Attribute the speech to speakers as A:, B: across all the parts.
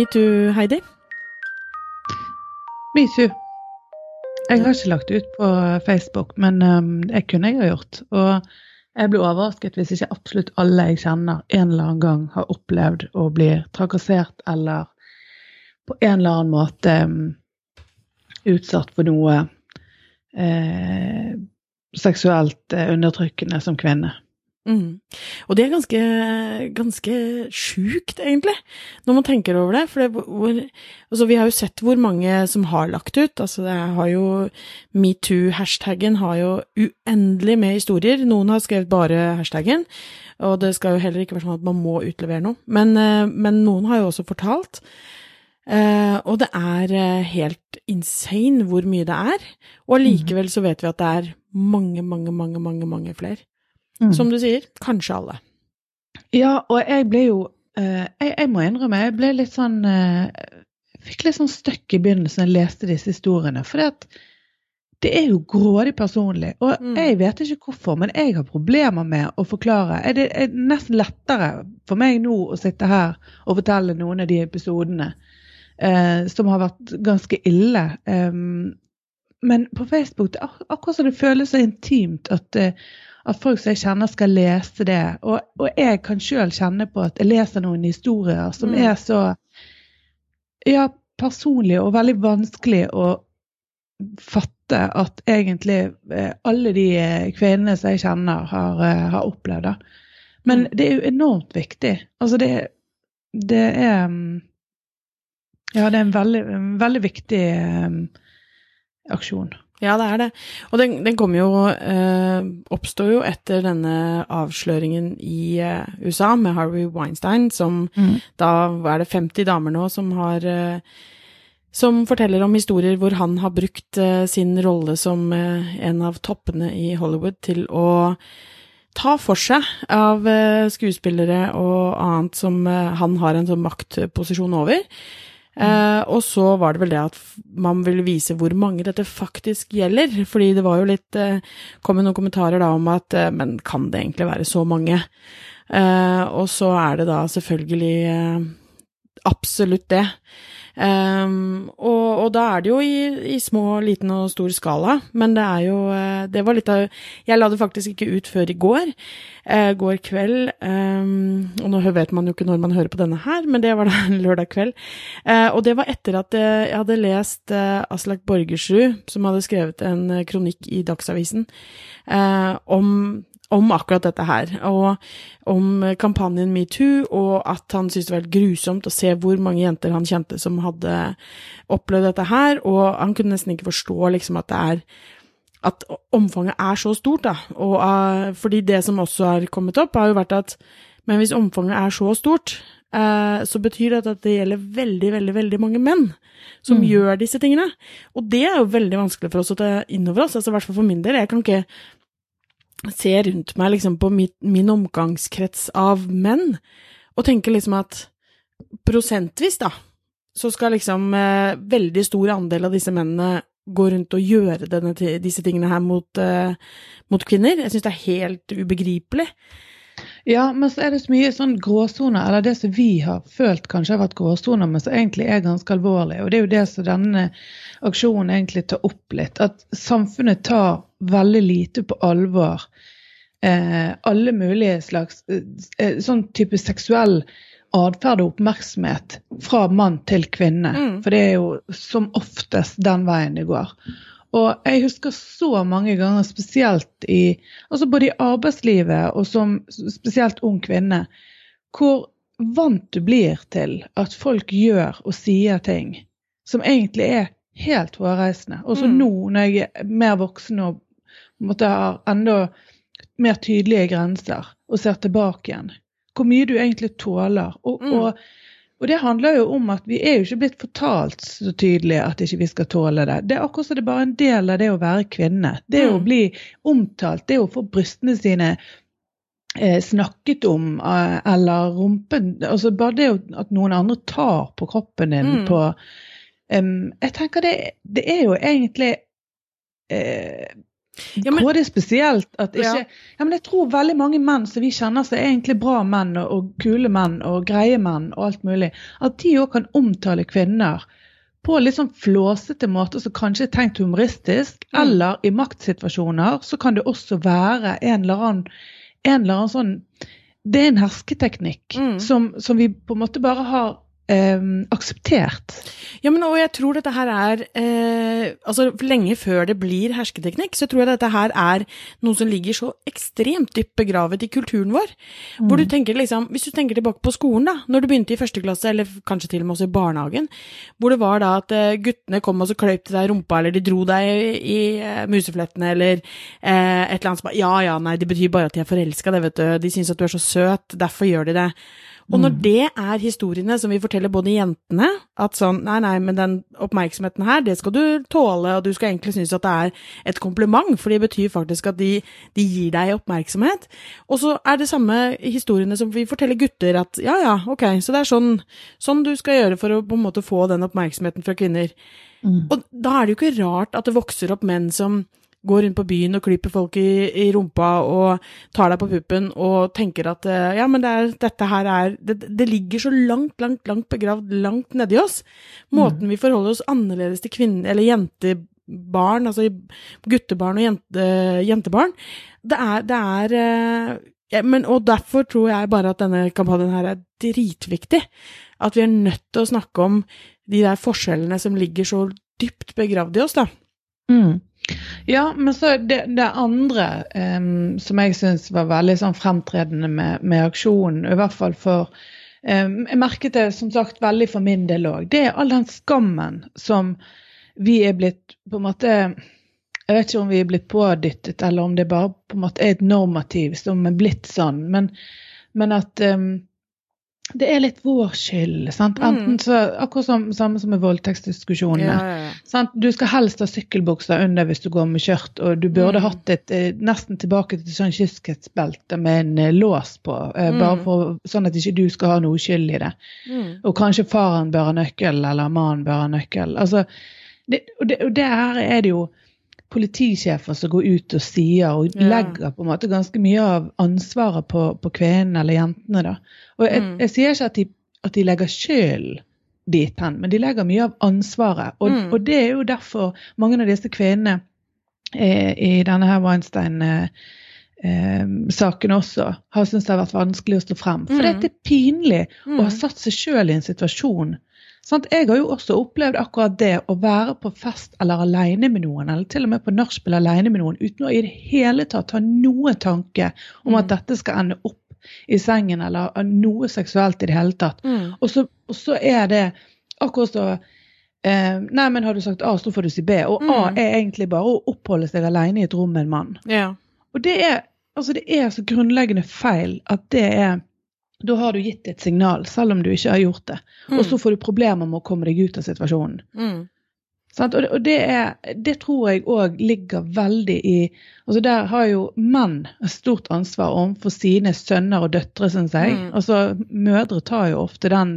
A: Metoo, Heidi?
B: Metoo. Jeg har ikke lagt ut på Facebook, men um, det kunne jeg ha gjort. Og jeg blir overrasket hvis ikke absolutt alle jeg kjenner en eller annen gang har opplevd å bli trakassert eller på en eller annen måte um, utsatt for noe eh, seksuelt eh, undertrykkende som kvinne.
A: Mm. Og det er ganske, ganske sjukt, egentlig, når man tenker over det. For det, hvor, altså, vi har jo sett hvor mange som har lagt ut. Altså, det har jo Metoo-hashtaggen har jo uendelig med historier. Noen har skrevet bare hashtaggen, og det skal jo heller ikke være sånn at man må utlevere noe. Men, eh, men noen har jo også fortalt. Uh, og det er uh, helt insane hvor mye det er. Og allikevel så vet vi at det er mange, mange, mange, mange, mange flere. Mm. Som du sier, kanskje alle.
B: Ja, og jeg ble jo uh, jeg, jeg, må innrømme, jeg ble litt sånn Fikk litt sånn støkk i begynnelsen da jeg leste disse historiene. For det er jo grådig personlig. Og mm. jeg vet ikke hvorfor, men jeg har problemer med å forklare. Det er nesten lettere for meg nå å sitte her og fortelle noen av de episodene eh, som har vært ganske ille. Um, men på Facebook det er akkurat som det føles så intimt at, uh, at folk som jeg kjenner, skal lese det. Og, og jeg kan sjøl kjenne på at jeg leser noen historier som mm. er så ja, personlige og veldig vanskelig å fatte at egentlig uh, alle de kvinnene som jeg kjenner, har, uh, har opplevd det. Men mm. det er jo enormt viktig. Altså det, det er um, ja, det er en veldig, en veldig viktig um, aksjon.
A: Ja, det er det. Og den, den kom jo eh, Oppstår jo etter denne avsløringen i eh, USA med Harvey Weinstein, som mm. da er det 50 damer nå som har eh, Som forteller om historier hvor han har brukt eh, sin rolle som eh, en av toppene i Hollywood til å ta for seg av eh, skuespillere og annet som han har en sånn maktposisjon over. Uh, og så var det vel det at man ville vise hvor mange dette faktisk gjelder. Fordi det var jo litt eh, kom jo noen kommentarer da om at eh, Men kan det egentlig være så mange? og så er det da selvfølgelig absolutt det. Um, og, og, da er det jo i, i, små, liten og stor skala, men det er jo eh, Det var litt av Jeg la det faktisk ikke ut før i går. Uh, går kveld. Um, og nå vet man jo ikke når man hører på denne her, men det var da lørdag kveld. Uh, og det var etter at jeg hadde lest uh, Aslak Borgersrud, som hadde skrevet en kronikk i Dagsavisen om om akkurat dette her, og om kampanjen metoo, og at han syntes det var helt grusomt å se hvor mange jenter han kjente som hadde opplevd dette her, og han kunne nesten ikke forstå liksom at det er at omfanget er så stort, da. Og, uh, fordi det som også har kommet opp, har jo vært at men hvis omfanget er så stort, uh, så betyr det at det gjelder veldig, veldig, veldig mange menn som mm. gjør disse tingene. Og det er jo veldig vanskelig for oss å ta inn over oss, altså i hvert fall for min del. Jeg kan ikke ser rundt meg liksom på min, min omgangskrets av menn, og tenker liksom at prosentvis, da, så skal liksom eh, veldig stor andel av disse mennene gå rundt og gjøre denne, disse tingene her mot, eh, mot kvinner. Jeg syns det er helt ubegripelig.
B: Ja, men så er det så mye sånn gråsoner, eller det som vi har følt kanskje har vært gråsoner, men som egentlig er ganske alvorlig. Og det er jo det som denne aksjonen egentlig tar opp litt. At samfunnet tar veldig lite på alvor eh, alle mulige slags eh, eh, sånn type seksuell atferd og oppmerksomhet fra mann til kvinne. Mm. For det er jo som oftest den veien det går. Og jeg husker så mange ganger, spesielt i altså både i arbeidslivet og som spesielt ung kvinne, hvor vant du blir til at folk gjør og sier ting som egentlig er helt hårreisende. Og så mm. nå når jeg er mer voksen og måtte ha enda mer tydelige grenser og ser tilbake igjen, hvor mye du egentlig tåler. Og, mm. og og det handler jo om at vi er jo ikke blitt fortalt så tydelig at ikke vi skal tåle det. Det er akkurat som det er bare en del av det å være kvinne. Det mm. å bli omtalt, det å få brystene sine eh, snakket om, eh, eller rumpen altså Bare det at noen andre tar på kroppen din mm. på um, Jeg tenker det, det, er jo egentlig eh, Ja, men, det er spesielt at ikke ja. ja. men Jeg tror veldig mange menn som vi kjenner som er egentlig bra menn og, og, kule menn og greie menn og alt mulig, at de òg kan omtale kvinner på litt sånn flåsete måter som kanskje er tenkt humoristisk, mm. eller i maktsituasjoner så kan det også være en eller annen, en eller annen sånn Det er en hersketeknikk mm. som, som, vi på en måte bare har eh, akseptert.
A: Ja, men og jeg tror dette her er eh, Altså, lenge før det blir hersketeknikk, så tror jeg dette her er noe som ligger så ekstremt dypt begravet i kulturen vår. Mm. Hvor du mm. tenker liksom Hvis du tenker tilbake på skolen, da, når du begynte i første klasse, eller kanskje til og med også i barnehagen, hvor det var da at eh, guttene kom og så kløyp til deg rumpa, eller de dro deg i, i uh, museflettene, eller eh, et eller annet som bare Ja ja, nei, det betyr bare at de er forelska, det, vet du. De syns at du er så søt, derfor gjør de det. Og når mm. det er historiene som vi forteller både jentene, at sånn nei, nei, men den oppmerksomheten her, det skal du tåle, og du skal egentlig synes at det er et kompliment, for det betyr faktisk at de, de gir deg oppmerksomhet. Og så er det samme historiene som vi forteller gutter, at ja ja, ok, så det er sånn, sånn du skal gjøre for å på en måte få den oppmerksomheten fra kvinner. Mm. Og da er det jo ikke rart at det vokser opp menn som går rundt på byen og klyper folk i, i, rumpa og tar deg på puppen og tenker at eh, ja, men det er, dette her er det, det, ligger så langt, langt, langt begravd langt nedi oss. Måten mm. vi forholder oss annerledes til kvinner eller jentebarn, altså guttebarn og jente, jentebarn. Det er, det er eh, ja, men, Og derfor tror jeg bare at denne kampanjen her er dritviktig. At vi er nødt til å snakke om de der forskjellene som ligger så dypt begravd i oss, da.
B: Mm. Ja, men så det, det andre um, som jeg syns var veldig sånn fremtredende med, med, aksjonen, i hvert fall for um, Jeg merket det som sagt veldig for min del òg. Det er all den skammen som vi er blitt på en måte Jeg vet ikke om vi er blitt pådyttet, eller om det bare på en måte er et normativ som er blitt sånn, men, men at um, det er litt vår skyld. sant? Mm. Enten så, Akkurat som, samme som med voldtektsdiskusjonene. Ja, ja, ja. Du skal helst ha sykkelbukser under hvis du går med skjørt, og du burde mm. hatt et eh, nesten tilbake til sånn kyskhetsbelte med en eh, lås på, eh, mm. bare for, sånn at ikke du skal ha noe skyld i det. Mm. Og kanskje faren bør ha nøkkel, eller mannen bør ha nøkkel. Altså, det, og, det, og det her er det jo politisjefer som går ut og sier, og ja. legger på en måte ganske mye av ansvaret på, på kvinnene eller jentene. da. Og jeg, mm. jeg sier ikke at de, at de legger skylden dit hen, men de legger mye av ansvaret. Og, mm. og, det er jo derfor mange av disse kvinnene eh, i denne her Weinstein-saken eh, også har syntes det har vært vanskelig å stå frem. For mm. det er pinlig å ha mm. satt seg sjøl i en situasjon Sånn, jeg har jo også opplevd akkurat det å være på fest eller alene med noen, eller til og med på nachspiel alene med noen, uten å i det hele tatt ha noen tanke om at mm. dette skal ende opp i sengen, eller noe seksuelt i det hele tatt. Mm. Og, så, og, så, er det akkurat så eh, Nei, men har du sagt A, så får du si B. Og mm. A er egentlig bare å oppholde seg alene i et rom med en mann.
A: Ja.
B: Og det er, altså det er så grunnleggende feil at det er da har du gitt et signal, selv om du ikke har gjort det. Mm. Og så får du problemer med å komme deg ut av situasjonen. Mm. Det, og det, er, det, tror jeg òg ligger veldig i altså Der har jo menn et stort ansvar overfor sine sønner og døtre, syns jeg. Mm. Altså, mødre tar jo ofte den,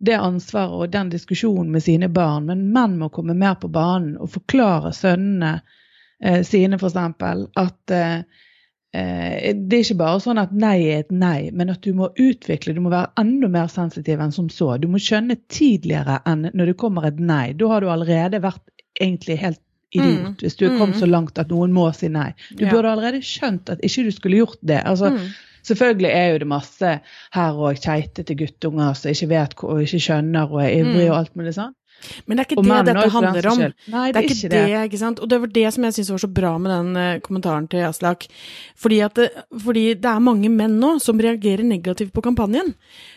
B: det ansvaret og den diskusjonen med sine barn, men menn må komme mer på banen og forklare sønnene eh, sine, f.eks., at Eh, det er ikke bare sånn at nei er et nei, men at du må utvikle, du må være enda mer sensitiv enn som så. Du må skjønne tidligere enn når det kommer et nei. Da har du allerede vært egentlig helt idiot mm. hvis du er kommet mm. så langt at noen må si nei. Du ja. burde allerede skjønt at ikke du skulle gjort det. Altså, mm. Selvfølgelig er jo det masse her og keitete guttunger som ikke vet og ikke skjønner og er ivrige og alt mulig sånn.
A: Men det er ikke det dette handler om. Nei, det, er ikke det. det. ikke sant? Og det var det som jeg syntes var så bra med den uh, kommentaren til Aslak. Fordi, det, fordi det er mange menn nå som reagerer negativt på kampanjen.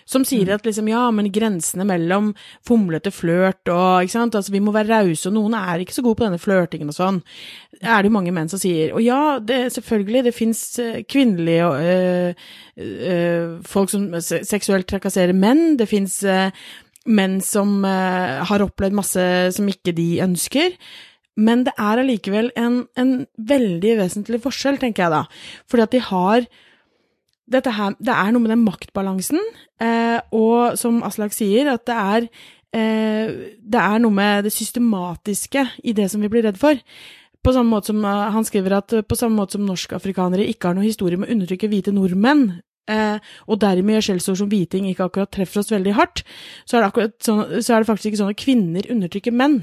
A: Som sier mm. at liksom, ja, men grensene mellom fomlete flørt og ikke sant, altså vi må være rause, og noen er ikke så gode på denne flørtingen og sånn. Er det jo mange menn som sier. Og ja, det, selvfølgelig, det fins kvinnelige øh, uh, folk som seksuelt trakasserer menn. Det fins menn som uh, har opplevd masse som ikke de ønsker. Men det er allikevel en, en, veldig vesentlig forskjell, tenker jeg da. Fordi at de har dette her, Det er noe med den maktbalansen, eh, og som Aslak sier, at det er, eh, det er noe med det systematiske i det som vi blir redd for. på samme måte som uh, Han skriver at uh, på samme måte som norskafrikanere ikke har noe historie med å undertrykke hvite nordmenn, og dermed gjør skjellsord som hviting ikke akkurat treffer oss veldig hardt, så er det, sånn, så er det faktisk ikke sånn at kvinner undertrykker menn.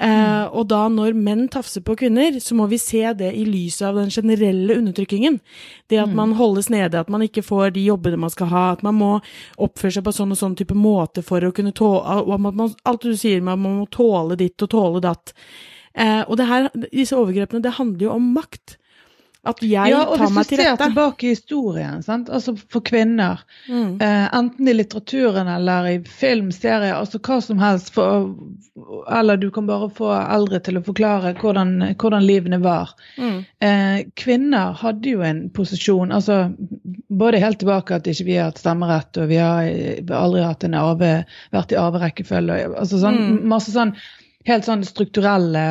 A: Mm. Og da når menn tafser på kvinner, så må vi se det i lyset av den generelle undertrykkingen. Det at mm. man holdes nede, at man ikke får de jobbene man skal ha, at man må oppføre seg på sånn og sånn type måte for å kunne tåle Alt du sier, man må tåle ditt og tåle datt. Eh, og her, disse overgrepene, det handler jo om makt. At jeg ja, tar meg til rette. Ja, og hvis du ser
B: tilbake i historien, sant? altså for kvinner, mm. eh, enten i litteraturen eller i film, serie, altså hva som helst, for, eller du kan bare få eldre til å forklare hvordan, hvordan livene var. Mm. Eh, kvinner hadde jo en posisjon, altså både helt tilbake at ikke vi har hatt stemmerett, og vi har aldri hatt en arve, vært i arverekkefølge, altså sånn, mm. masse sånn helt sånn strukturelle,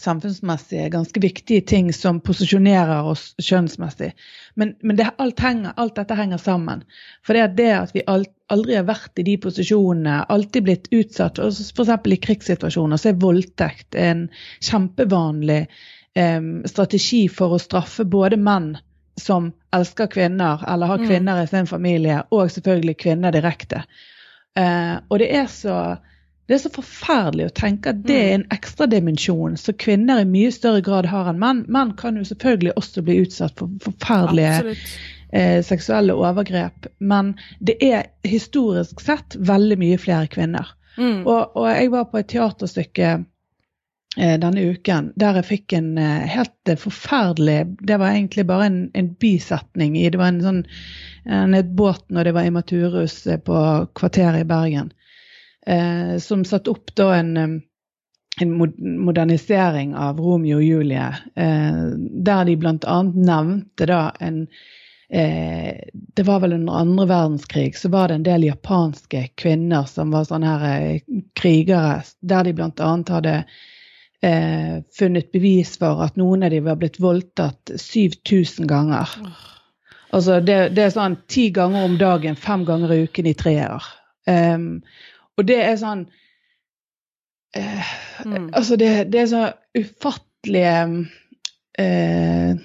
B: samfunnsmessige, ganske viktige ting som posisjonerer oss kjønnsmessig. Men, men det, alt, henger, alt, dette henger sammen. For det, det at vi aldri har vært i de posisjonene, alltid blitt utsatt, f.eks. i krigssituasjoner, så er voldtekt en kjempevanlig eh, strategi for å straffe både menn som elsker kvinner, eller har mm. kvinner i sin familie, og selvfølgelig kvinner direkte. Eh, og det er så det er så forferdelig å tenke at det er en ekstra dimensjon som kvinner i mye større grad har enn menn. Menn kan jo selvfølgelig også bli utsatt for forferdelige eh, seksuelle overgrep, men det er historisk sett veldig mye flere kvinner. Mm. Og, og, jeg var på et teaterstykke eh, denne uken der jeg fikk en eh, helt forferdelig Det var egentlig bare en, en bisetning i Det var en sånn en, et båt når det var Imaturus eh, på Kvarteret i Bergen eh, som satte opp da en, en, modernisering av Romeo og Julie, eh, der de bl.a. nevnte da en eh, Det var vel under andre verdenskrig, så var det en del japanske kvinner som var sånne her eh, krigere, der de bl.a. hadde eh, funnet bevis for at noen av dem var blitt voldtatt 7000 ganger. Altså det, det, er sånn ti ganger om dagen, fem ganger i uken i tre år. Um, og det er sånn eh, mm. Altså, det, det, er så ufattelige eh,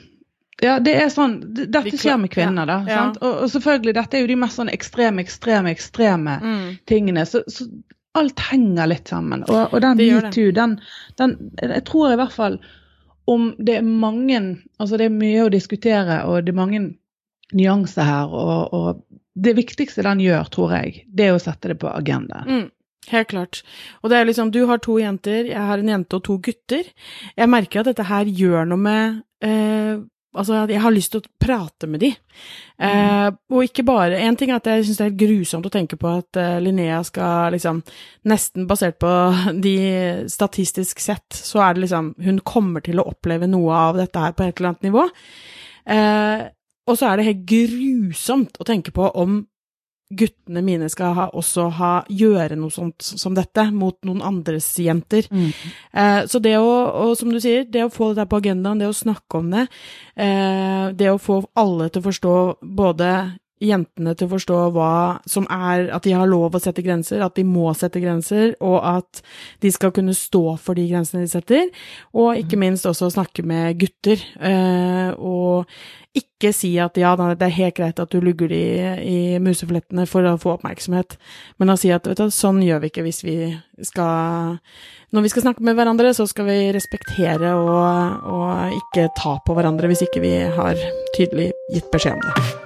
B: ja, det er sånn Dette skjer med kvinner, da. Ja. Og, og, selvfølgelig, dette er jo de mest sånn ekstreme, ekstreme, ekstreme mm. tingene. Så, så, alt henger litt sammen. Og, og den metoo, den, den Jeg tror i hvert fall om det er mange Altså det er mye å diskutere, og det er mange nyanser her. Og, og det viktigste den gjør, tror jeg, det er å sette det på agendaen. Mm,
A: helt klart. Og det er liksom, du har to jenter, jeg har en jente og to gutter. Jeg merker at dette her gjør noe med eh, Altså, jeg har lyst til å prate med de. Mm. Eh, og ikke bare En ting er at jeg syns det er grusomt å tenke på at eh, Linnea skal liksom Nesten basert på de statistisk sett, så er det liksom Hun kommer til å oppleve noe av dette her på et eller annet nivå. Eh, og så er det helt grusomt å tenke på om guttene mine skal ha, også ha, gjøre noe sånt som dette mot noen andres jenter. Mm. Eh, så det å, og som du sier, det å få det der på agendaen, det å snakke om det, eh, det å få alle til å forstå både jentene til å forstå hva som er At de har lov å sette grenser, at de må sette grenser, og at de skal kunne stå for de grensene de setter. Og ikke mm. minst også snakke med gutter. Eh, og ikke si at ja, det er helt greit at du lugger de i museflettene for å få oppmerksomhet, men å si at du, sånn gjør vi ikke hvis vi skal Når vi skal snakke med hverandre, så skal vi respektere og, og ikke ta på hverandre hvis ikke vi har tydelig gitt beskjed om det.